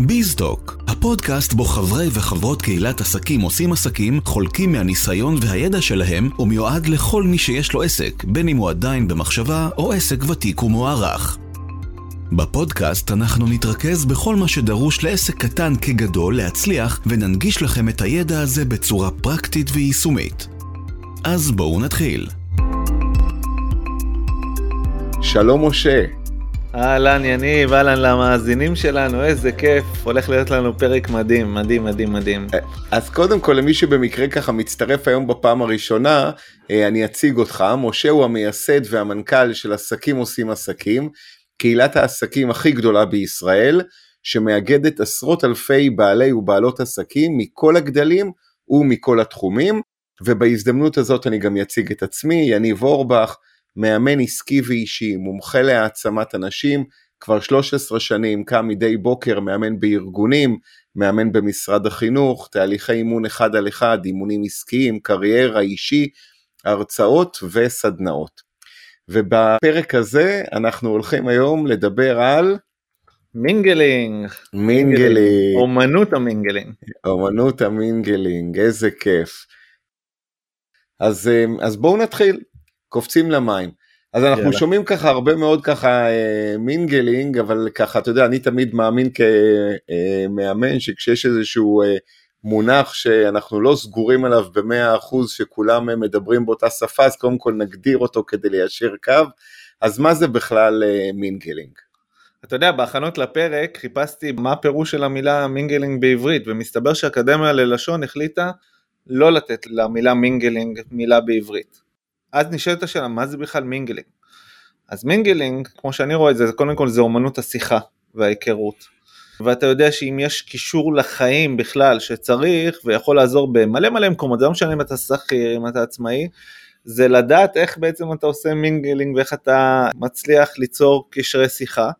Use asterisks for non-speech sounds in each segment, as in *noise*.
ביזדוק, הפודקאסט בו חברי וחברות קהילת עסקים עושים עסקים, חולקים מהניסיון והידע שלהם, ומיועד לכל מי שיש לו עסק, בין אם הוא עדיין במחשבה או עסק ותיק ומוערך. בפודקאסט אנחנו נתרכז בכל מה שדרוש לעסק קטן כגדול להצליח, וננגיש לכם את הידע הזה בצורה פרקטית ויישומית. אז בואו נתחיל. שלום משה. אהלן יניב, אהלן למאזינים שלנו, איזה כיף, הולך להיות לנו פרק מדהים, מדהים, מדהים, מדהים. אז קודם כל למי שבמקרה ככה מצטרף היום בפעם הראשונה, אה, אני אציג אותך, משה הוא המייסד והמנכ"ל של עסקים עושים עסקים, קהילת העסקים הכי גדולה בישראל, שמאגדת עשרות אלפי בעלי ובעלות עסקים מכל הגדלים ומכל התחומים, ובהזדמנות הזאת אני גם אציג את עצמי, יניב אורבך, מאמן עסקי ואישי, מומחה להעצמת אנשים, כבר 13 שנים, קם מדי בוקר, מאמן בארגונים, מאמן במשרד החינוך, תהליכי אימון אחד על אחד, אימונים עסקיים, קריירה אישי, הרצאות וסדנאות. ובפרק הזה אנחנו הולכים היום לדבר על mingling. mingling. אומנות ה mingling. אומנות ה mingling, איזה כיף. אז, אה, אז בואו נתחיל. קופצים למים. אז אנחנו יאללה. שומעים ככה הרבה מאוד ככה אה, mingling, אבל ככה, אתה יודע, אני תמיד מאמין כמאמן שכשיש איזשהו אה, מונח שאנחנו לא סגורים עליו במאה אחוז, שכולם מדברים באותה שפה, אז קודם כל נגדיר אותו כדי ליישר קו. אז מה זה בכלל אה, mingling? אתה יודע, בהכנות לפרק חיפשתי מה הפירוש של המילה mingling בעברית, ומסתבר שהאקדמיה ללשון החליטה לא לתת למילה mingling מילה בעברית. אז נשאלת השאלה, מה זה בכלל mingling? אז mingling, כמו שאני רואה את זה, קודם כל זה אומנות השיחה וההיכרות. ואתה יודע שאם יש קישור לחיים בכלל שצריך ויכול לעזור במלא מלא מקומות, זה לא משנה אם אתה שכיר, אם אתה עצמאי, זה לדעת איך בעצם אתה עושה mingling ואיך אתה מצליח ליצור קשרי שיחה.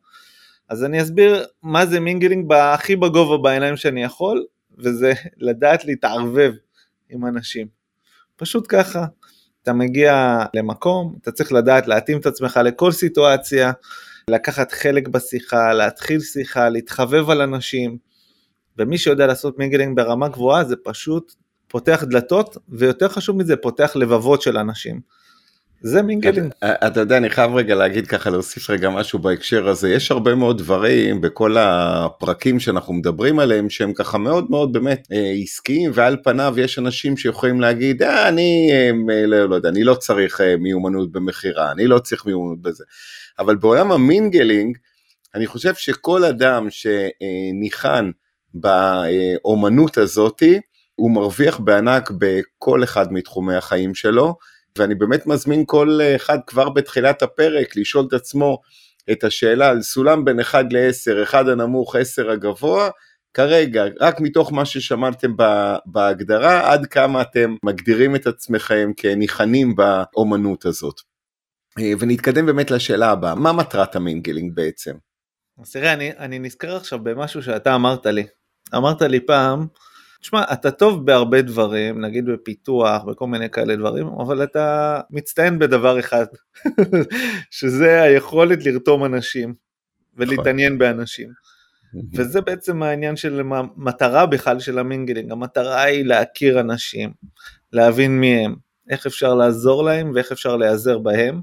אז אני אסביר מה זה mingling הכי בגובה בעיניים שאני יכול, וזה לדעת להתערבב עם אנשים. פשוט ככה. אתה מגיע למקום, אתה צריך לדעת להתאים את עצמך לכל סיטואציה, לקחת חלק בשיחה, להתחיל שיחה, להתחבב על אנשים, ומי שיודע לעשות mingling ברמה גבוהה זה פשוט פותח דלתות, ויותר חשוב מזה, פותח לבבות של אנשים. זה mingling. אתה, אתה יודע, אני חייב רגע להגיד ככה, להוסיף רגע משהו בהקשר הזה. יש הרבה מאוד דברים בכל הפרקים שאנחנו מדברים עליהם, שהם ככה מאוד מאוד באמת אה, עסקיים, ועל פניו יש אנשים שיכולים להגיד, אה, אני אה, לא, לא יודע, אני לא צריך אה, מיומנות במכירה, אני לא צריך מיומנות בזה. אבל בעולם ה mingling, אני חושב שכל אדם שניחן באומנות הזאתי, הוא מרוויח בענק בכל אחד מתחומי החיים שלו. ואני באמת מזמין כל אחד כבר בתחילת הפרק לשאול את עצמו את השאלה על סולם בין 1 ל-10, 1 הנמוך, 10 הגבוה, כרגע, רק מתוך מה ששמעתם בהגדרה, עד כמה אתם מגדירים את עצמכם כניחנים באומנות הזאת. ונתקדם באמת לשאלה הבאה, מה מטרת המינגלינג בעצם? אז תראה, אני, אני נזכר עכשיו במשהו שאתה אמרת לי. אמרת לי פעם, תשמע, אתה טוב בהרבה דברים, נגיד בפיתוח, וכל מיני כאלה דברים, אבל אתה מצטיין בדבר אחד, *laughs* שזה היכולת לרתום אנשים ולהתעניין נכון. באנשים. וזה בעצם העניין של המטרה בכלל של המינגלינג, המטרה היא להכיר אנשים, להבין מי הם, איך אפשר לעזור להם ואיך אפשר להיעזר בהם.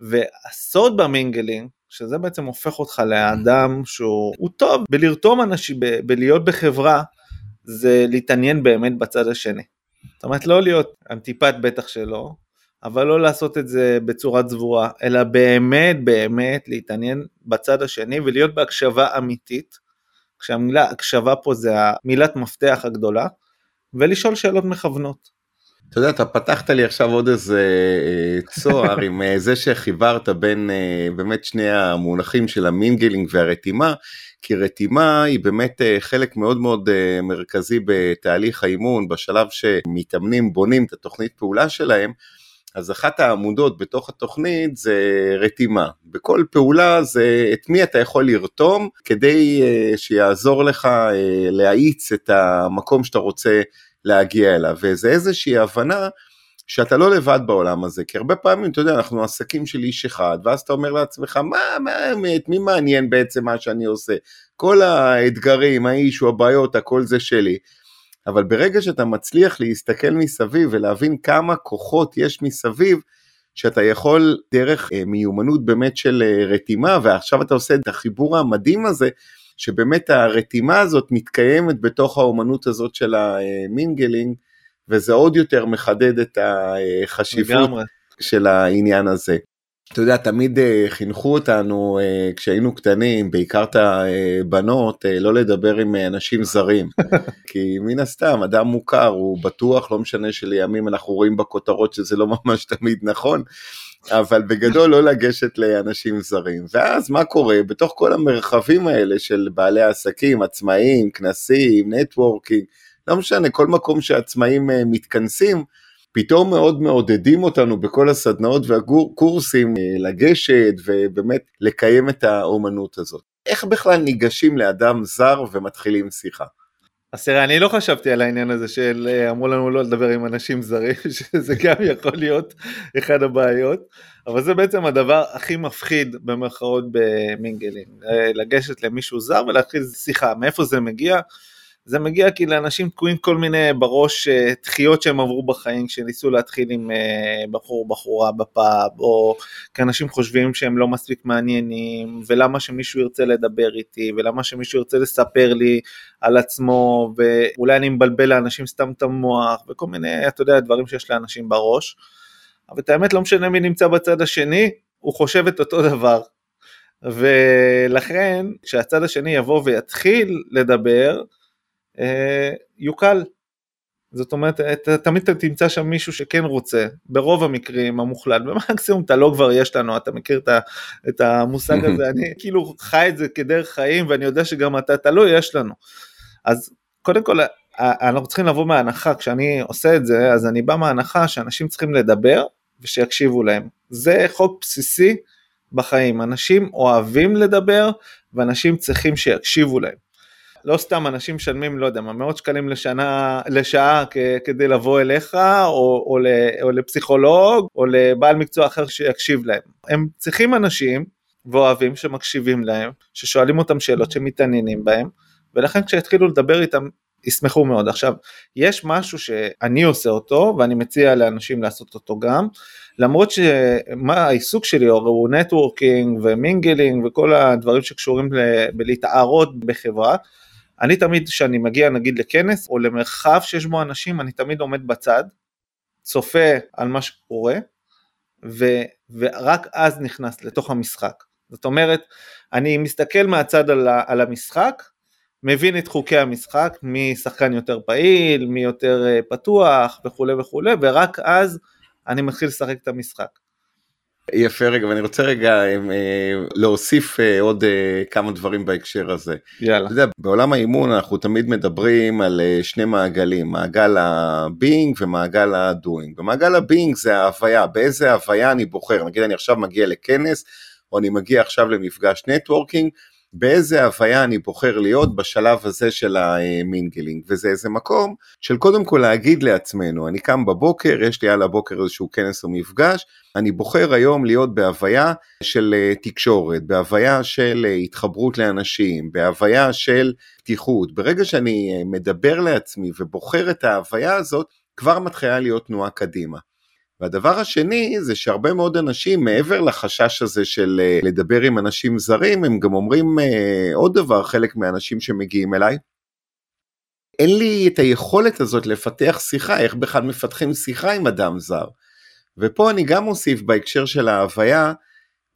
והסוד במינגלינג, שזה בעצם הופך אותך לאדם שהוא טוב בלרתום אנשים, ב- בלהיות בחברה זה להתעניין באמת בצד השני. זאת אומרת לא להיות אנטיפט בטח שלא, אבל לא לעשות את זה בצורה צבורה, אלא באמת באמת להתעניין בצד השני ולהיות בהקשבה אמיתית, כשהמילה הקשבה פה זה המילת מפתח הגדולה, ולשאול שאלות מכוונות. אתה יודע, אתה פתחת לי עכשיו עוד איזה אה, צוהר עם אה, זה שחיברת בין אה, באמת שני המונחים של המינגלינג והרתימה, כי רתימה היא באמת חלק מאוד מאוד מרכזי בתהליך האימון, בשלב שמתאמנים בונים את התוכנית פעולה שלהם, אז אחת העמודות בתוך התוכנית זה רתימה. בכל פעולה זה את מי אתה יכול לרתום כדי שיעזור לך להאיץ את המקום שאתה רוצה להגיע אליו, וזה איזושהי הבנה שאתה לא לבד בעולם הזה, כי הרבה פעמים, אתה יודע, אנחנו עסקים של איש אחד, ואז אתה אומר לעצמך, מה, מה האמת, מי מעניין בעצם מה שאני עושה? כל האתגרים, האיש או הבעיות, הכל זה שלי. אבל ברגע שאתה מצליח להסתכל מסביב ולהבין כמה כוחות יש מסביב, שאתה יכול דרך אה, מיומנות באמת של אה, רתימה, ועכשיו אתה עושה את החיבור המדהים הזה, שבאמת הרתימה הזאת מתקיימת בתוך האומנות הזאת של ה mingling, וזה עוד יותר מחדד את החשיבות של העניין הזה. אתה יודע, תמיד אה, חינכו אותנו אה, כשהיינו קטנים, בעיקר את הבנות, אה, לא לדבר עם אנשים זרים. *laughs* כי מן הסתם, אדם מוכר, הוא בטוח, לא משנה שלימים אנחנו רואים בכותרות שזה לא ממש תמיד נכון, אבל בגדול לא לגשת לאנשים זרים. ואז מה קורה? בתוך כל המרחבים האלה של בעלי עסקים, עצמאים, כנסים, networking, לא משנה, כל מקום שעצמאים מתכנסים, פתאום מאוד מעודדים אותנו בכל הסדנאות והקורסים אה, לגשת ובאמת לקיים את האומנות הזאת. איך בכלל ניגשים לאדם זר ומתחילים שיחה? אז תראה, אני לא חשבתי על העניין הזה של אה, אמרו לנו לא לדבר עם אנשים זרים, *laughs* שזה גם יכול להיות אחד הבעיות, אבל זה בעצם הדבר הכי מפחיד במרכאות במינגלין, אה, לגשת למישהו זר ולהתחיל שיחה, מאיפה זה מגיע? זה מגיע כי לאנשים תקועים כל מיני בראש אה, דחיות שהם עברו בחיים כשניסו להתחיל עם אה, בחור בחורה בפאב או כי אנשים חושבים שהם לא מספיק מעניינים ולמה שמישהו ירצה לדבר איתי ולמה שמישהו ירצה לספר לי על עצמו ואולי אני מבלבל לאנשים סתם את המוח וכל מיני אתה יודע דברים שיש לאנשים בראש. אבל את האמת לא משנה מי נמצא בצד השני הוא חושב את אותו דבר ולכן כשהצד השני יבוא ויתחיל לדבר יוקל. זאת אומרת, אתה, תמיד אתה תמצא שם מישהו שכן רוצה, ברוב המקרים המוחלט, במקסימום אתה לא כבר יש לנו, אתה מכיר את, את המושג הזה, *laughs* אני כאילו חי את זה כדרך חיים ואני יודע שגם אתה, אתה לא יש לנו. אז קודם כל, אנחנו צריכים לבוא מההנחה, כשאני עושה את זה, אז אני בא מההנחה שאנשים צריכים לדבר ושיקשיבו להם. זה חוק בסיסי בחיים, אנשים אוהבים לדבר ואנשים צריכים שיקשיבו להם. לא סתם אנשים משלמים, לא יודע מה, מאות שקלים לשנה, לשעה כדי לבוא אליך, או, או, או לפסיכולוג, או לבעל מקצוע אחר שיקשיב להם. הם צריכים אנשים ואוהבים שמקשיבים להם, ששואלים אותם שאלות שמתעניינים בהם, ולכן כשהתחילו לדבר איתם, ישמחו מאוד. עכשיו, יש משהו שאני עושה אותו, ואני מציע לאנשים לעשות אותו גם, למרות שמה העיסוק שלי הוא networking ו mingling וכל הדברים שקשורים בלהתערות בחברה, אני תמיד כשאני מגיע נגיד לכנס או למרחב שיש בו אנשים אני תמיד עומד בצד, צופה על מה שקורה ו, ורק אז נכנס לתוך המשחק. זאת אומרת אני מסתכל מהצד על, על המשחק, מבין את חוקי המשחק, מי שחקן יותר פעיל, מי יותר אה, פתוח וכולי וכולי ורק אז אני מתחיל לשחק את המשחק. יפה רגע ואני רוצה רגע אה, להוסיף אה, עוד אה, כמה דברים בהקשר הזה. יאללה. אתה יודע, בעולם האימון אנחנו תמיד מדברים על שני מעגלים, מעגל ה being ומעגל ה doing. במעגל ה being זה ההוויה, באיזה הוויה אני בוחר, נגיד אני עכשיו מגיע לכנס או אני מגיע עכשיו למפגש networking, באיזה הוויה אני בוחר להיות בשלב הזה של ה mingling, וזה איזה מקום של קודם כל להגיד לעצמנו, אני קם בבוקר, יש לי על הבוקר איזשהו כנס או מפגש, אני בוחר היום להיות בהוויה של אה, תקשורת, בהוויה של אה, התחברות לאנשים, בהוויה של פתיחות. ברגע שאני אה, מדבר לעצמי ובוחר את ההוויה הזאת, כבר מתחילה להיות תנועה קדימה. והדבר השני זה שהרבה מאוד אנשים מעבר לחשש הזה של אה, לדבר עם אנשים זרים הם גם אומרים אה, עוד דבר חלק מהאנשים שמגיעים אליי. אין לי את היכולת הזאת לפתח שיחה איך בכלל מפתחים שיחה עם אדם זר. ופה אני גם מוסיף בהקשר של ההוויה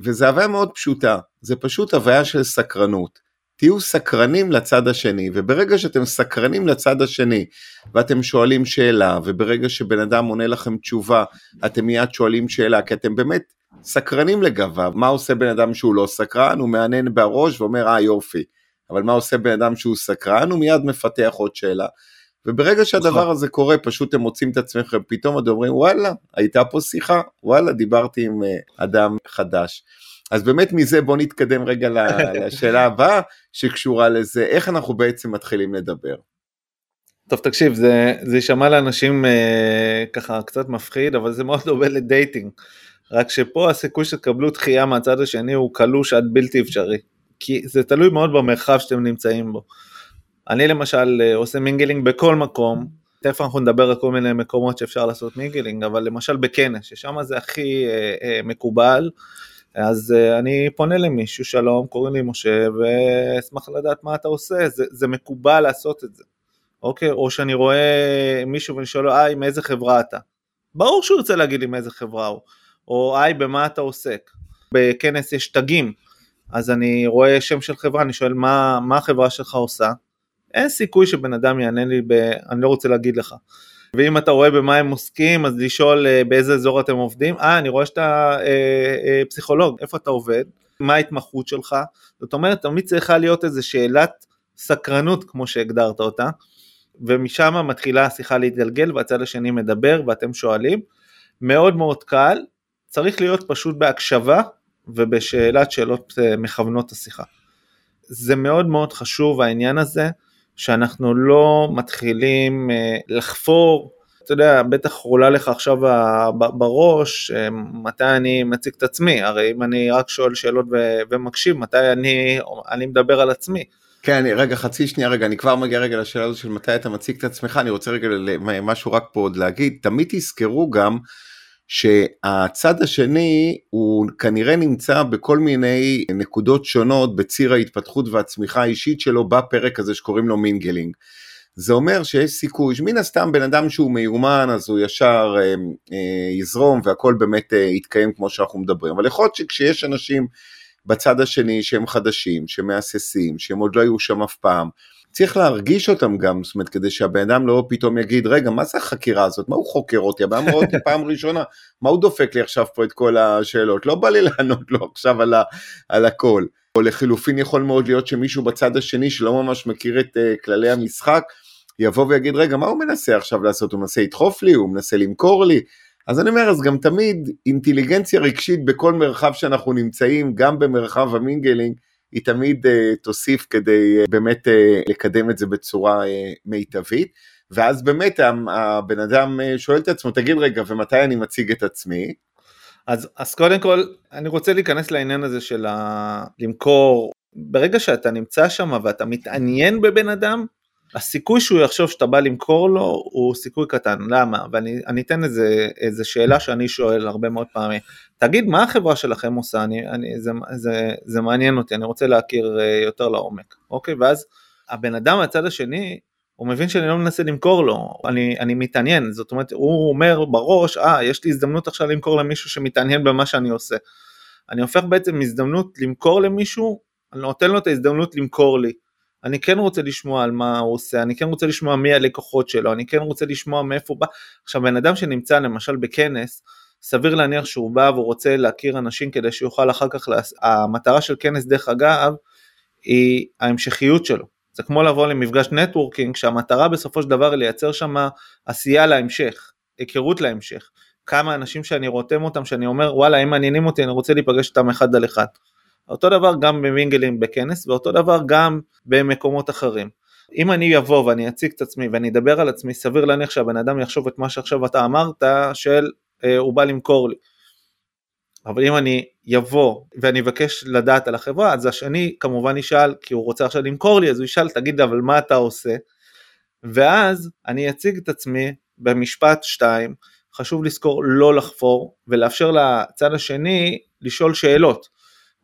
וזה הוויה מאוד פשוטה זה פשוט הוויה של סקרנות. תהיו סקרנים לצד השני, וברגע שאתם סקרנים לצד השני, ואתם שואלים שאלה, וברגע שבן אדם עונה לכם תשובה, אתם מיד שואלים שאלה, כי אתם באמת סקרנים לגביו. מה עושה בן אדם שהוא לא סקרן? הוא מענן בראש ואומר, אה יופי. אבל מה עושה בן אדם שהוא סקרן? הוא מיד מפתח עוד שאלה. וברגע שהדבר נכון. הזה קורה, פשוט אתם מוצאים את עצמכם, פתאום אתם אומרים, וואלה, הייתה פה שיחה, וואלה, דיברתי עם אה, אדם חדש. אז באמת מזה בוא נתקדם רגע *laughs* לשאלה הבאה שקשורה לזה, איך אנחנו בעצם מתחילים לדבר. טוב תקשיב זה זה יישמע לאנשים אה, ככה קצת מפחיד אבל זה מאוד דומה ל dating. רק שפה הסיכוי שתקבלו דחייה מהצד השני הוא קלוש עד בלתי אפשרי. כי זה תלוי מאוד במרחב שאתם נמצאים בו. אני למשל אה, עושה mingling בכל מקום, תכף אנחנו נדבר על כל מיני מקומות שאפשר לעשות mingling, אבל למשל בכנס, ששם זה הכי אה, אה, מקובל, אז אה, אני פונה למישהו, שלום, קוראים לי משה, ואשמח לדעת מה אתה עושה, זה, זה מקובל לעשות את זה, אוקיי? או שאני רואה מישהו ואני שואל לו, היי, מאיזה חברה אתה? ברור שהוא ירצה להגיד לי מאיזה חברה הוא, או היי, במה אתה עוסק? בכנס יש תגים, אז אני רואה שם של חברה, אני שואל מה, מה החברה שלך עושה? אין סיכוי שבן אדם יענה לי ב... אני לא רוצה להגיד לך. ואם אתה רואה במה הם עוסקים, אז לשאול אה, באיזה אזור אתם עובדים, אה, אני רואה שאתה אה, אה, פסיכולוג, איפה אתה עובד, מה ההתמחות שלך, זאת אומרת, תמיד צריכה להיות איזו שאלת סקרנות, כמו שהגדרת אותה, ומשם מתחילה השיחה להתגלגל, והצד השני מדבר, ואתם שואלים. מאוד מאוד קל, צריך להיות פשוט בהקשבה ובשאלת שאלות מכוונות השיחה. זה מאוד מאוד חשוב העניין הזה, שאנחנו לא מתחילים אה, לחפור, אתה יודע, בטח עולה לך עכשיו בראש, אה, מתי אני מציג את עצמי, הרי אם אני רק שואל שאלות ומקשיב, מתי אני, אני מדבר על עצמי. כן, רגע, חצי שנייה, רגע, אני כבר מגיע רגע לשאלה הזו של מתי אתה מציג את עצמך, אני רוצה רגע משהו רק פה עוד להגיד, תמיד תזכרו גם שהצד השני הוא כנראה נמצא בכל מיני נקודות שונות בציר ההתפתחות והצמיחה האישית שלו בפרק הזה שקוראים לו mingling. זה אומר שיש סיכוי, מן הסתם בן אדם שהוא מיומן אז הוא ישר אה, אה, יזרום והכל באמת אה, יתקיים כמו שאנחנו מדברים, אבל יכול להיות שכשיש אנשים בצד השני שהם חדשים, שמהססים, שהם עוד לא היו שם אף פעם, צריך להרגיש אותם גם, זאת אומרת, כדי שהבן אדם לא פתאום יגיד, רגע, מה זה החקירה הזאת? מה הוא חוקר אותי? הבן אדם רואה אותי פעם ראשונה, מה הוא דופק לי עכשיו פה את כל השאלות? לא בא לי לענות לו עכשיו על, ה, על הכל. או לחילופין יכול מאוד להיות שמישהו בצד השני שלא ממש מכיר את uh, כללי המשחק, יבוא ויגיד, רגע, מה הוא מנסה עכשיו לעשות? הוא מנסה לדחוף לי? הוא מנסה למכור לי? אז אני אומר, אז גם תמיד אינטליגנציה רגשית בכל מרחב שאנחנו נמצאים, גם במרחב המינגלינג, היא תמיד uh, תוסיף כדי uh, באמת uh, לקדם את זה בצורה uh, מיטבית. ואז באמת הבן אדם שואל את עצמו, תגיד רגע, ומתי אני מציג את עצמי? אז, אז קודם כל, אני רוצה להיכנס לעניין הזה של ה... למכור, ברגע שאתה נמצא שם ואתה מתעניין בבן אדם, הסיכוי שהוא יחשוב שאתה בא למכור לו הוא סיכוי קטן, למה? ואני אתן איזה, איזה שאלה שאני שואל הרבה מאוד פעמים, תגיד מה החברה שלכם עושה, אני, אני, זה, זה, זה מעניין אותי, אני רוצה להכיר אה, יותר לעומק, אוקיי? ואז הבן אדם מהצד השני, הוא מבין שאני לא מנסה למכור לו, אני, אני מתעניין, זאת אומרת, הוא אומר בראש, אה, יש לי הזדמנות עכשיו למכור למישהו שמתעניין במה שאני עושה. אני הופך בעצם הזדמנות למכור למישהו, אני נותן לו את ההזדמנות למכור לי. אני כן רוצה לשמוע על מה הוא עושה, אני כן רוצה לשמוע מי הלקוחות שלו, אני כן רוצה לשמוע מאיפה הוא בא. עכשיו בן אדם שנמצא למשל בכנס, סביר להניח שהוא בא והוא רוצה להכיר אנשים כדי שיוכל אחר כך, לה... המטרה של כנס דרך אגב היא ההמשכיות שלו. זה כמו לבוא למפגש נטוורקינג שהמטרה בסופו של דבר היא לייצר שם עשייה להמשך, היכרות להמשך. כמה אנשים שאני רותם אותם שאני אומר וואלה הם מעניינים אותי אני רוצה להיפגש איתם אחד על אחד. אותו דבר גם במינגלים בכנס ואותו דבר גם במקומות אחרים. אם אני אבוא ואני אציג את עצמי ואני אדבר על עצמי, סביר להניח שהבן אדם יחשוב את מה שעכשיו אתה אמרת, של אה, הוא בא למכור לי. אבל אם אני יבוא ואני אבקש לדעת על החברה, אז השני כמובן ישאל, כי הוא רוצה עכשיו למכור לי, אז הוא ישאל, תגיד אבל מה אתה עושה? ואז אני אציג את עצמי במשפט שתיים, חשוב לזכור לא לחפור ולאפשר לצד השני לשאול שאלות.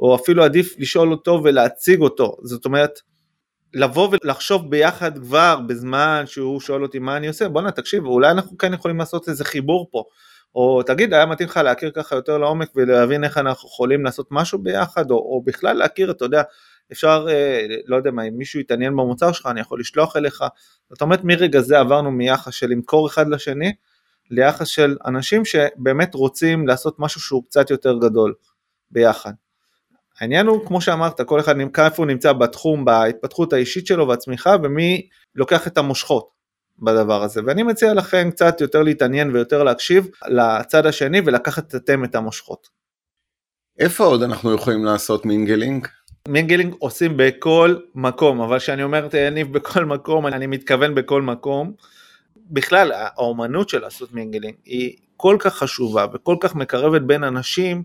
או אפילו עדיף לשאול אותו ולהציג אותו, זאת אומרת, לבוא ולחשוב ביחד כבר בזמן שהוא שואל אותי מה אני עושה, בואנה תקשיב, אולי אנחנו כן יכולים לעשות איזה חיבור פה, או תגיד, היה מתאים לך להכיר ככה יותר לעומק ולהבין איך אנחנו יכולים לעשות משהו ביחד, או, או בכלל להכיר, אתה יודע, אפשר, אה, לא יודע מה, אם מישהו יתעניין במוצר שלך, אני יכול לשלוח אליך, זאת אומרת מרגע זה עברנו מיחס של למכור אחד לשני, ליחס של אנשים שבאמת רוצים לעשות משהו שהוא קצת יותר גדול ביחד. העניין הוא, כמו שאמרת, כל אחד נמצא איפה הוא נמצא בתחום, בהתפתחות האישית שלו והצמיחה, ומי לוקח את המושכות בדבר הזה. ואני מציע לכם קצת יותר להתעניין ויותר להקשיב לצד השני ולקחת אתם את המושכות. איפה עוד אנחנו יכולים לעשות מינגלינג? מינגלינג עושים בכל מקום, אבל כשאני אומר יניב בכל מקום, אני מתכוון בכל מקום. בכלל, האומנות של לעשות mingling היא כל כך חשובה וכל כך מקרבת בין אנשים,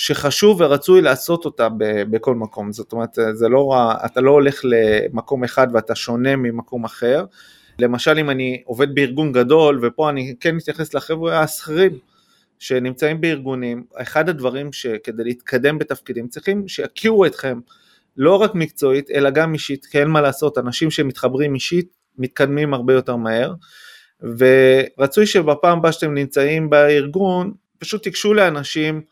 שחשוב ורצוי לעשות אותה בכל מקום. זאת אומרת, זה לא, אתה לא הולך למקום אחד ואתה שונה ממקום אחר. למשל, אם אני עובד בארגון גדול, ופה אני כן מתייחס לחבר'ה השכירים, שנמצאים בארגונים, אחד הדברים שכדי להתקדם בתפקידים צריכים שיכירו אתכם לא רק מקצועית אלא גם אישית, כי אין מה לעשות, אנשים שמתחברים אישית מתקדמים הרבה יותר מהר, ורצוי שבפעם הבאה שאתם נמצאים בארגון, פשוט תיגשו לאנשים,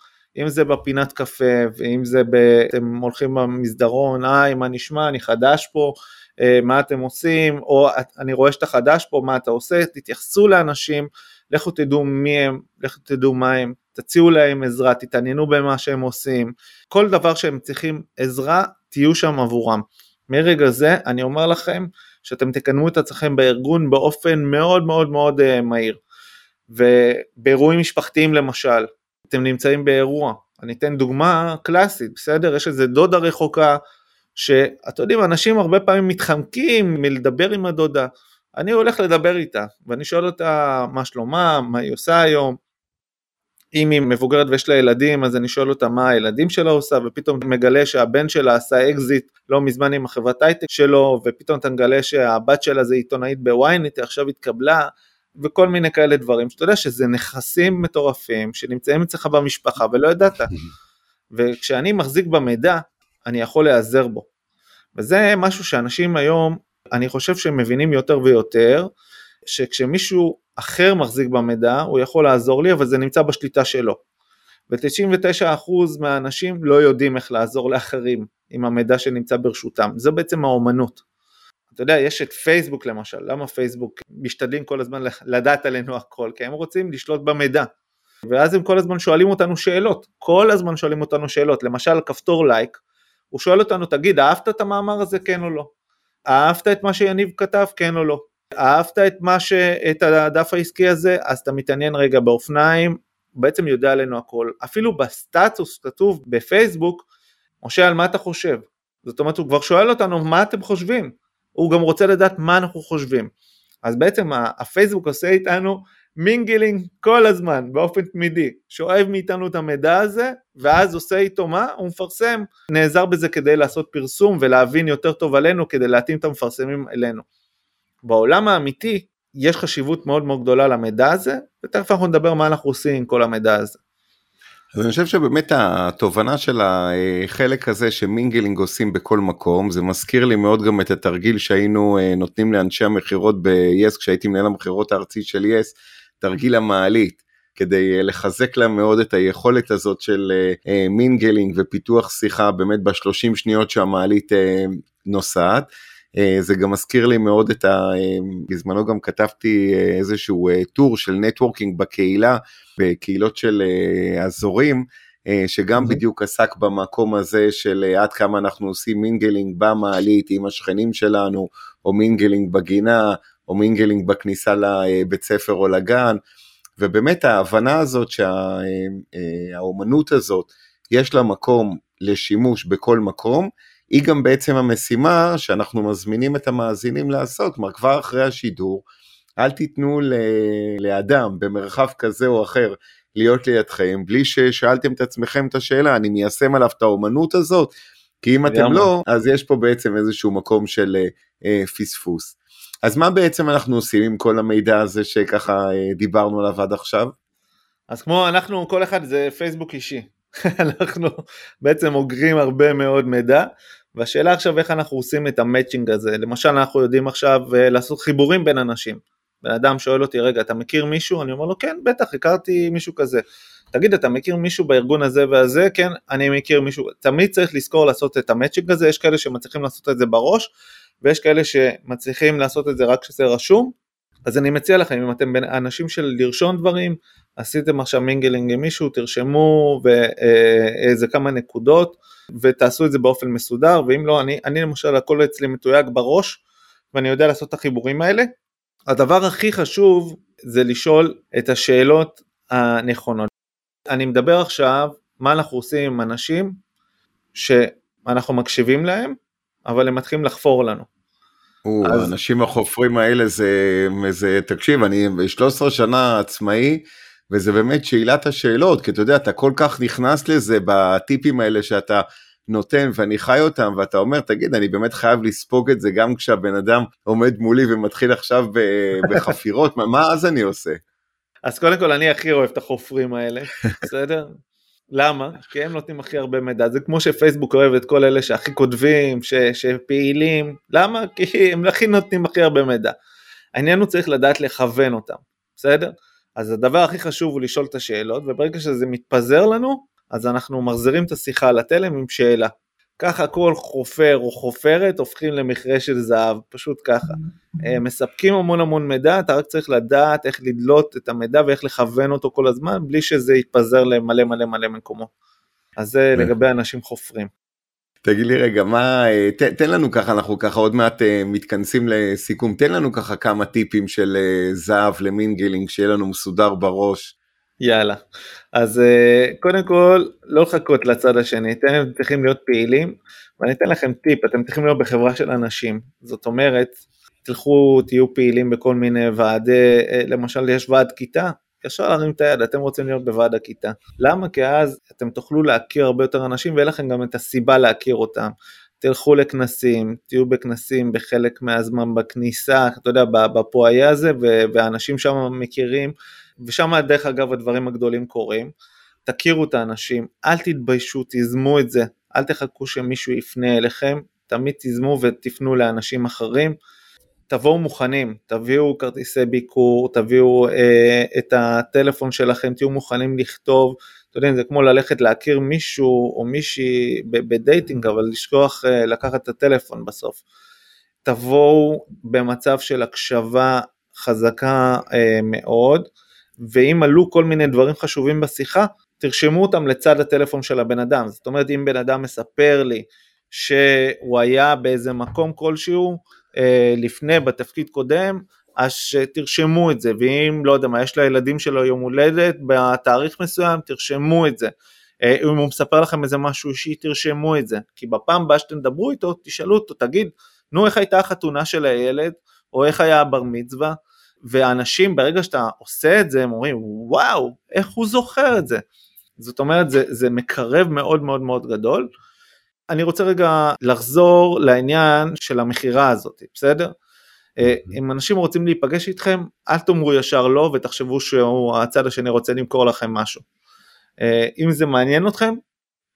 אם זה בפינת קפה, ואם זה ב... אתם הולכים במסדרון, היי, מה נשמע, אני חדש פה, אה, מה אתם עושים, או אני רואה שאתה חדש פה, מה אתה עושה, תתייחסו לאנשים, לכו תדעו מי הם, לכו תדעו מה הם, תציעו להם עזרה, תתעניינו במה שהם עושים, כל דבר שהם צריכים עזרה, תהיו שם עבורם. מרגע זה אני אומר לכם שאתם תקדמו את עצמכם בארגון באופן מאוד מאוד מאוד uh, מהיר. ובאירועים משפחתיים למשל, אתם נמצאים באירוע, אני אתן דוגמה קלאסית, בסדר? יש איזה דודה רחוקה, שאתם יודעים, אנשים הרבה פעמים מתחמקים מלדבר עם הדודה, אני הולך לדבר איתה, ואני שואל אותה מה שלומה, מה היא עושה היום, אם היא מבוגרת ויש לה ילדים, אז אני שואל אותה מה הילדים שלה עושה, ופתאום מגלה שהבן שלה עשה אקזיט לא מזמן עם החברת הייטק שלו, ופתאום אתה מגלה שהבת שלה זה עיתונאית בוויינט, היא עכשיו התקבלה, וכל מיני כאלה דברים, שאתה יודע שזה נכסים מטורפים שנמצאים אצלך במשפחה ולא ידעת. *laughs* וכשאני מחזיק במידע, אני יכול להיעזר בו. וזה משהו שאנשים היום אני חושב שהם מבינים יותר ויותר, שכשמישהו אחר מחזיק במידע, הוא יכול לעזור לי, אבל זה נמצא בשליטה שלו. ו-99% מהאנשים לא יודעים איך לעזור לאחרים עם המידע שנמצא ברשותם. זו בעצם האומנות. אתה יודע, יש את פייסבוק למשל, למה פייסבוק משתדלים כל הזמן לדעת עלינו הכל? כי הם רוצים לשלוט במידע. ואז הם כל הזמן שואלים אותנו שאלות, כל הזמן שואלים אותנו שאלות, למשל כפתור לייק, הוא שואל אותנו, תגיד, אהבת את המאמר הזה, כן או לא? אהבת את מה שיניב כתב, כן או לא? אהבת את מה ש... את הדף העסקי הזה, אז אתה מתעניין רגע באופניים, בעצם יודע עלינו הכל. אפילו בסטטוס כתוב בפייסבוק, משה, על מה אתה חושב? זאת אומרת, הוא כבר שואל אותנו, מה אתם חושבים? הוא גם רוצה לדעת מה אנחנו חושבים. אז בעצם הפייסבוק עושה איתנו mingling כל הזמן באופן תמידי, שואב מאיתנו את המידע הזה ואז עושה איתו מה? הוא מפרסם, נעזר בזה כדי לעשות פרסום ולהבין יותר טוב עלינו כדי להתאים את המפרסמים אלינו. בעולם האמיתי יש חשיבות מאוד מאוד גדולה למידע הזה ותכף אנחנו נדבר מה אנחנו עושים עם כל המידע הזה. אז אני חושב שבאמת התובנה של החלק הזה שמינגלינג עושים בכל מקום, זה מזכיר לי מאוד גם את התרגיל שהיינו אה, נותנים לאנשי המכירות ב-yes, כשהייתי מנהל המכירות הארצי של yes, תרגיל המעלית, כדי אה, לחזק להם מאוד את היכולת הזאת של אה, mingling ופיתוח שיחה באמת בשלושים שניות שהמעלית נוסעת. זה גם מזכיר לי מאוד את ה... בזמנו גם כתבתי איזשהו טור של networking בקהילה, בקהילות של אזורים, שגם mm-hmm. בדיוק עסק במקום הזה של עד כמה אנחנו עושים mingling במעלית עם השכנים שלנו, או mingling בגינה, או mingling בכניסה לבית ספר או לגן, ובאמת ההבנה הזאת שהאומנות הזאת, יש לה מקום לשימוש בכל מקום, היא גם בעצם המשימה שאנחנו מזמינים את המאזינים לעשות, כלומר כבר אחרי השידור, אל תיתנו לאדם במרחב כזה או אחר להיות לידכם, בלי ששאלתם את עצמכם את השאלה, אני מיישם עליו את האומנות הזאת? כי אם אתם לא, אז יש פה בעצם איזשהו מקום של אה, פספוס. אז מה בעצם אנחנו עושים עם כל המידע הזה שככה אה, דיברנו עליו עד עכשיו? אז כמו אנחנו, כל אחד זה פייסבוק אישי. *laughs* אנחנו בעצם אוגרים הרבה מאוד מידע, והשאלה עכשיו איך אנחנו עושים את המצ'ינג הזה. למשל אנחנו יודעים עכשיו אה, לעשות חיבורים בין אנשים. בן אדם שואל אותי, רגע, אתה מכיר מישהו? אני אומר לו, כן, בטח, הכרתי מישהו כזה. תגיד, אתה מכיר מישהו בארגון הזה והזה? כן, אני מכיר מישהו. תמיד צריך לזכור לעשות את המצ'ינג הזה, יש כאלה שמצליחים לעשות את זה בראש, ויש כאלה שמצליחים לעשות את זה רק כשזה רשום, אז אני מציע לכם, אם אתם אנשים של לרשום דברים, עשיתם עכשיו mingling עם מישהו, תרשמו ואיזה כמה נקודות, ותעשו את זה באופן מסודר, ואם לא, אני, אני למשל הכל אצלי מתויג בראש, ואני יודע לעשות את החיבורים האלה. הדבר הכי חשוב זה לשאול את השאלות הנכונות. אני מדבר עכשיו מה אנחנו עושים עם אנשים ש... אנחנו מקשיבים להם, אבל הם מתחילים לחפור לנו. או, אז... האנשים החופרים האלה זה, זה, תקשיב, אני 13 שנה עצמאי, וזה באמת שאלת השאלות, כי אתה יודע, אתה כל כך נכנס לזה בטיפים האלה שאתה נותן ואני חי אותם, ואתה אומר, תגיד, אני באמת חייב לספוג את זה גם כשהבן אדם עומד מולי ומתחיל עכשיו *laughs* בחפירות, מה אז אני עושה? אז קודם כל אני הכי אוהב את החופרים האלה, בסדר? למה? כי הם נותנים הכי הרבה מידע, זה כמו שפייסבוק אוהב את כל אלה שהכי כותבים, ש, שפעילים, למה? כי הם הכי נותנים הכי הרבה מידע. העניין הוא צריך לדעת לכוון אותם, בסדר? אז הדבר הכי חשוב הוא לשאול את השאלות, וברגע שזה מתפזר לנו, אז אנחנו מחזירים את השיחה לתלם עם שאלה. ככה כל חופר או חופרת הופכים למכרה של זהב, פשוט ככה. אה, מספקים המון המון מידע, אתה רק צריך לדעת איך לדלות את המידע ואיך לכוון אותו כל הזמן, בלי שזה יתפזר למלא מלא מלא מקומות. אז זה. לגבי אנשים חופרים. תגיד לי רגע, מה, אה, ת, תן לנו ככה, אנחנו ככה עוד מעט uh, מתכנסים לסיכום, תן לנו ככה כמה טיפים של זהב למינגלינג, שיהיה לנו מסודר בראש. יאללה, אז uh, קודם כל, לא לחכות לצד השני, אתם צריכים להיות פעילים, ואני אתן לכם טיפ, אתם צריכים להיות בחברה של אנשים, זאת אומרת, תלכו, תהיו פעילים בכל מיני ועדי, למשל יש ועד כיתה, ישר להרים את היד, אתם רוצים להיות בוועד הכיתה. למה? כי אז אתם תוכלו להכיר הרבה יותר אנשים ויהיה לכם גם את הסיבה להכיר אותם. תלכו לכנסים, תהיו בכנסים בחלק מהזמן בכניסה, אתה יודע, בפועיה הזה, והאנשים שם מכירים, ושם דרך אגב הדברים הגדולים קורים. תכירו את האנשים, אל תתביישו, תיזמו את זה, אל תחכו שמישהו יפנה אליכם, תמיד תיזמו ותפנו לאנשים אחרים. תבואו מוכנים, תביאו כרטיסי ביקור, תביאו אה, את הטלפון שלכם, תהיו מוכנים לכתוב, אתה יודע, זה כמו ללכת להכיר מישהו או מישהי בדייטינג, אבל לשכוח אה, לקחת את הטלפון בסוף. תבואו במצב של הקשבה חזקה אה, מאוד, ואם עלו כל מיני דברים חשובים בשיחה, תרשמו אותם לצד הטלפון של הבן אדם. זאת אומרת, אם בן אדם מספר לי שהוא היה באיזה מקום כלשהו, אה, לפני בתפקיד קודם, אז תרשמו את זה, ואם לא יודע מה, יש לילדים שלו יום הולדת בתאריך מסוים, תרשמו את זה. אה, אם הוא מספר לכם איזה משהו אישי, תרשמו את זה. כי בפעם הבאה שאתם תדברו איתו, תשאלו אותו, תגיד, נו איך הייתה החתונה של הילד, או איך היה הבר מצווה, ואנשים ברגע שאתה עושה את זה, הם אומרים, וואו, איך הוא זוכר את זה. זאת אומרת, זה, זה מקרב מאוד מאוד מאוד גדול. אני רוצה רגע לחזור לעניין של המכירה הזאת, בסדר? אה, אם אנשים רוצים להיפגש איתכם, אל תאמרו ישר לא ותחשבו שהצד השני רוצה למכור לכם משהו. אה, אם זה מעניין אתכם,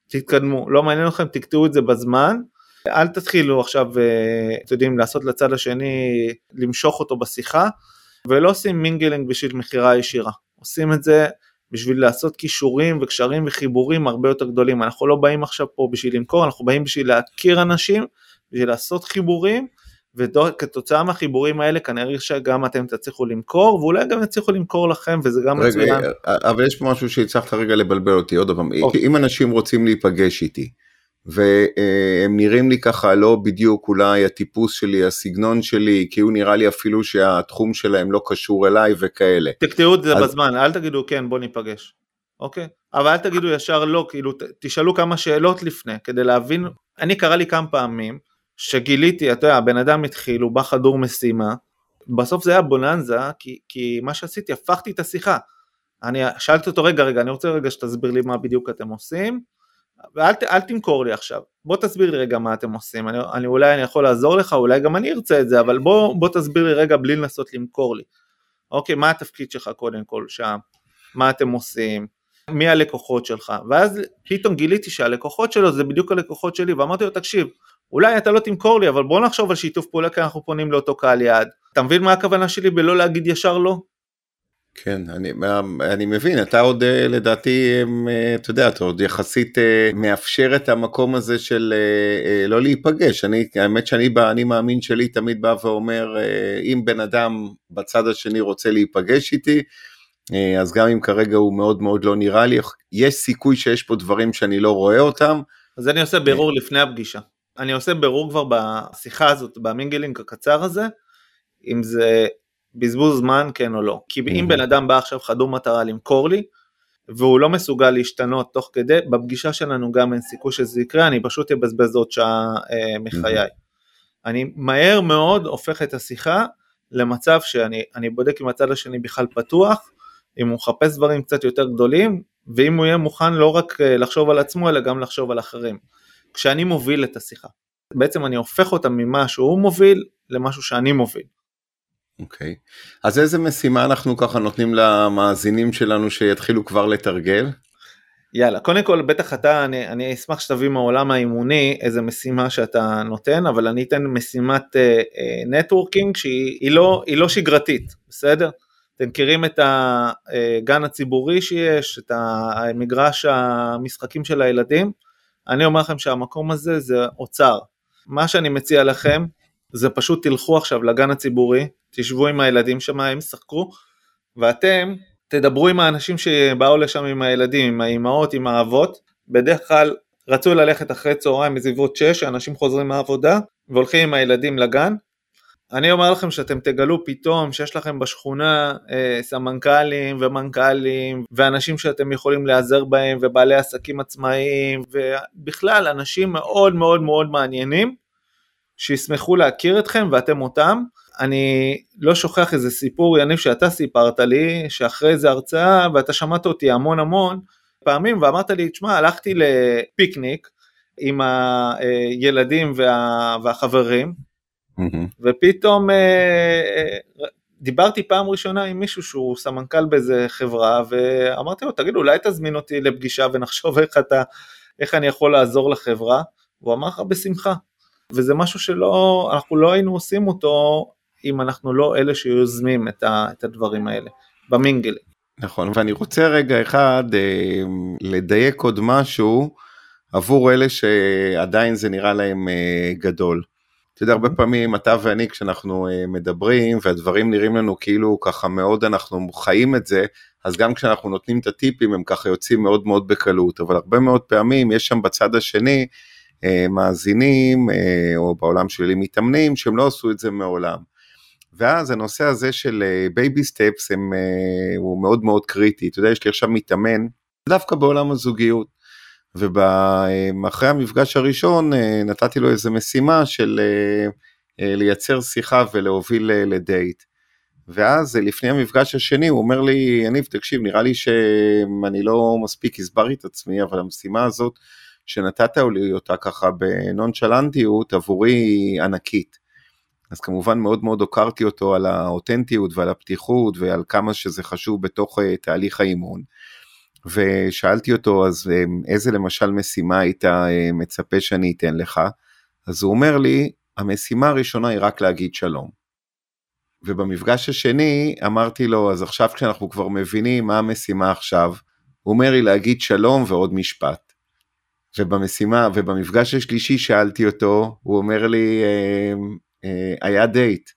תתקדמו, לא מעניין אתכם, תקטעו את זה בזמן, אל תתחילו עכשיו, אה, אתם יודעים, לעשות לצד השני, למשוך אותו בשיחה, ולא עושים mingling בשביל מכירה ישירה, עושים את זה בשביל לעשות קישורים וקשרים וחיבורים הרבה יותר גדולים. אנחנו לא באים עכשיו פה בשביל למכור, אנחנו באים בשביל להכיר אנשים, בשביל לעשות חיבורים, וכתוצאה מהחיבורים האלה כנראה שגם אתם תצליחו למכור, ואולי גם יצליחו למכור לכם, וזה גם מצוין. רגע, אבל יש פה משהו שהצלחת רגע לבלבל אותי עוד פעם, אוקיי. אם אנשים רוצים להיפגש איתי, והם נראים לי ככה לא בדיוק אולי הטיפוס שלי, הסגנון שלי, כי הוא נראה לי אפילו שהתחום שלהם לא קשור אליי וכאלה. תקטעו את זה אז... בזמן, אל תגידו כן בוא ניפגש, אוקיי? אבל אל תגידו ישר לא, כאילו תשאלו כמה שאלות לפני כדי להבין, אני קרה לי כמה פעמים שגיליתי, אתה יודע, הבן אדם התחיל, הוא בא חדור משימה, בסוף זה היה בוננזה, כי, כי מה שעשיתי, הפכתי את השיחה. אני שאלתי אותו רגע רגע אני רוצה רגע שתסביר לי מה בדיוק אתם עושים ואל אל תמכור לי עכשיו, בוא תסביר לי רגע מה אתם עושים, אני, אני אולי אני יכול לעזור לך, אולי גם אני ארצה את זה, אבל בוא, בוא תסביר לי רגע בלי לנסות למכור לי. אוקיי, מה התפקיד שלך קודם כל שם, מה אתם עושים, מי הלקוחות שלך, ואז פתאום גיליתי שהלקוחות שלו זה בדיוק הלקוחות שלי, ואמרתי לו תקשיב, אולי אתה לא תמכור לי, אבל בוא נחשוב על שיתוף פעולה כי אנחנו פונים לאותו קהל יעד. אתה מבין מה הכוונה שלי בלא להגיד ישר לא? כן, אני, אני מבין, אתה עוד אה, לדעתי, אה, אתה יודע, אתה עוד יחסית אה, מאפשר את המקום הזה של לא להיפגש. אני, האמת שאני אני מאמין שלי תמיד בא ואומר, אם בן אדם בצד השני רוצה להיפגש איתי, אז גם אם כרגע הוא מאוד מאוד לא נראה לי, יש סיכוי שיש פה דברים שאני לא רואה אותם. אז אני עושה בירור לפני הפגישה. אני עושה בירור כבר בשיחה הזאת, במינגלינג הקצר הזה, אם זה בזבוז זמן כן או לא. כי אם בן אדם בא עכשיו חדור מטרה למכור לי, והוא לא מסוגל להשתנות תוך כדי, בפגישה שלנו גם אין סיכוי שזה יקרה, אני פשוט אבזבז עוד שעה אה, מחיי. אני מהר מאוד הופך את השיחה למצב שאני בודק אם הצד השני בכלל פתוח, אם הוא מחפש דברים קצת יותר גדולים, ואם הוא יהיה מוכן לא רק אה, לחשוב על עצמו, אלא גם לחשוב על אחרים. כשאני מוביל את השיחה. בעצם אני הופך אותה ממה שהוא מוביל למשהו שאני מוביל. אוקיי, okay. אז איזה משימה אנחנו ככה נותנים למאזינים שלנו שיתחילו כבר לתרגל? יאללה, קודם כל בטח אתה, אני, אני אשמח שתביא מהעולם האימוני איזה משימה שאתה נותן, אבל אני אתן משימת נטוורקינג uh, uh, שהיא לא, לא שגרתית, בסדר? אתם מכירים את הגן הציבורי שיש, את המגרש המשחקים של הילדים? אני אומר לכם שהמקום הזה זה אוצר. מה שאני מציע לכם זה פשוט תלכו עכשיו לגן הציבורי, תשבו עם הילדים שם, הם ישחקו, ואתם תדברו עם האנשים שבאו לשם עם הילדים, עם האימהות, עם האבות, בדרך כלל רצו ללכת אחרי צהריים בסביבות 6, האנשים חוזרים מהעבודה והולכים עם הילדים לגן. אני אומר לכם שאתם תגלו פתאום שיש לכם בשכונה אה, סמנכ"לים ומנכ"לים ואנשים שאתם יכולים להיעזר בהם ובעלי עסקים עצמאיים ובכלל אנשים מאוד מאוד מאוד מעניינים שישמחו להכיר אתכם ואתם אותם. אני לא שוכח איזה סיפור יניב שאתה סיפרת לי, שאחרי איזה הרצאה, ואתה שמעת אותי המון המון פעמים, ואמרת לי, תשמע, הלכתי לפיקניק עם הילדים וה, והחברים, mm-hmm. ופתאום אה, אה, דיברתי פעם ראשונה עם מישהו שהוא סמנכ"ל באיזה חברה, ואמרתי לו, תגיד, אולי תזמין אותי לפגישה ונחשוב איך אתה, איך אני יכול לעזור לחברה, והוא אמר לך, בשמחה. וזה משהו שלא, אנחנו לא היינו עושים אותו אם אנחנו לא אלה שיוזמים את, ה, את הדברים האלה, במינגלים. נכון, ואני רוצה רגע אחד אה, לדייק עוד משהו עבור אלה שעדיין זה נראה להם אה, גדול. אתה יודע, הרבה פעמים אתה ואני כשאנחנו אה, מדברים והדברים נראים לנו כאילו ככה מאוד אנחנו חיים את זה, אז גם כשאנחנו נותנים את הטיפים הם ככה יוצאים מאוד מאוד בקלות, אבל הרבה מאוד פעמים יש שם בצד השני אה, מאזינים, אה, או בעולם שלי מתאמנים, שהם לא עשו את זה מעולם. ואז הנושא הזה של baby אה, steps הוא מאוד מאוד קריטי. אתה יודע, יש לי עכשיו מתאמן, דווקא בעולם הזוגיות. ואחרי המפגש הראשון נתתי לו איזה משימה של לייצר שיחה ולהוביל לדייט. ואז לפני המפגש השני הוא אומר לי, יניב תקשיב נראה לי שאני לא מספיק הסברתי את עצמי אבל המשימה הזאת שנתת לי אותה ככה בנונשלנטיות עבורי היא ענקית. אז כמובן מאוד מאוד הוקרתי אותו על האותנטיות ועל הפתיחות ועל כמה שזה חשוב בתוך uh, תהליך האימון. ושאלתי אותו אז uh, איזה למשל משימה היית uh, מצפה שאני אתן לך? אז הוא אומר לי המשימה הראשונה היא רק להגיד שלום. ובמפגש השני אמרתי לו אז עכשיו כשאנחנו כבר מבינים מה המשימה עכשיו, הוא אומר לי להגיד שלום ועוד משפט. ובמשימה, ובמפגש השלישי שאלתי אותו, הוא אומר לי, אה, אה, היה דייט.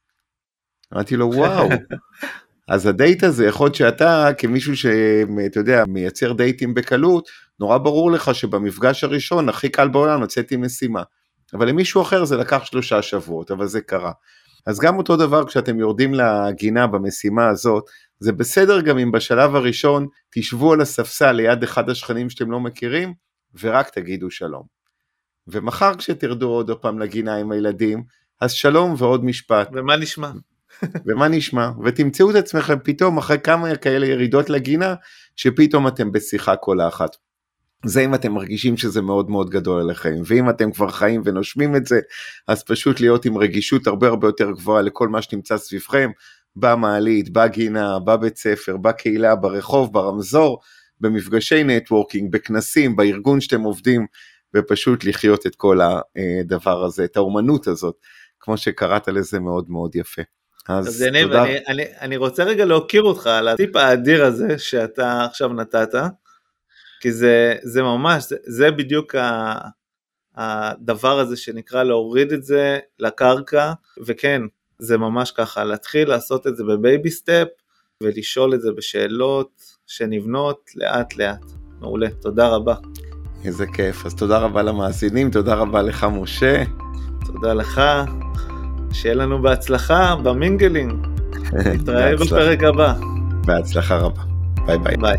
אמרתי לו, וואו. *laughs* אז הדייט הזה, יכול להיות שאתה, כמישהו שאתה יודע, מייצר דייטים בקלות, נורא ברור לך שבמפגש הראשון, הכי קל בעולם, לצאת עם משימה. אבל למישהו אחר זה לקח שלושה שבועות, אבל זה קרה. אז גם אותו דבר כשאתם יורדים לגינה במשימה הזאת, זה בסדר גם אם בשלב הראשון תשבו על הספסל ליד אחד השכנים שאתם לא מכירים, ורק תגידו שלום. ומחר כשתרדו עוד פעם לגינה עם הילדים, אז שלום ועוד משפט. ומה נשמע? *laughs* ומה נשמע? ותמצאו את עצמכם פתאום אחרי כמה כאלה ירידות לגינה, שפתאום אתם בשיחה כל האחת. זה אם אתם מרגישים שזה מאוד מאוד גדול עליכם, ואם אתם כבר חיים ונושמים את זה, אז פשוט להיות עם רגישות הרבה הרבה יותר גבוהה לכל מה שנמצא סביבכם, במעלית, בגינה, בבית ספר, בקהילה, ברחוב, ברמזור, במפגשי networking, בכנסים, בארגון שאתם עובדים, ופשוט לחיות את כל הדבר הזה, את האומנות הזאת, כמו שקראת לזה מאוד מאוד יפה. אז, אז יניב, תודה. אני, אני, אני רוצה רגע להוקיר אותך על הטיפ האדיר הזה שאתה עכשיו נתת, כי זה, זה ממש, זה, זה בדיוק ה, הדבר הזה שנקרא להוריד את זה לקרקע, וכן, זה ממש ככה, להתחיל לעשות את זה ב baby step, ולשאול את זה בשאלות, שנבנות לאט לאט. מעולה, תודה רבה. איזה כיף, אז תודה רבה למאזינים, תודה רבה לך משה. תודה לך, שיהיה לנו בהצלחה ב mingling. נתראה בפרק הבא. בהצלחה רבה. ביי ביי. ביי.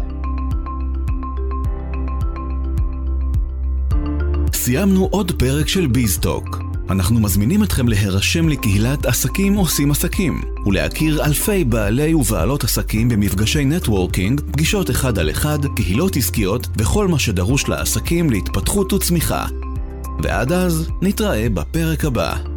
סיימנו עוד פרק של ביזטוק. אנחנו מזמינים אתכם להירשם לקהילת עסקים עושים עסקים, ולהכיר אלפי בעלי ובעלות עסקים במפגשי networking, פגישות אחד על אחד, קהילות עסקיות, וכל מה שדרוש לעסקים להתפתחות וצמיחה. ועד אז, נתראה בפרק הבא.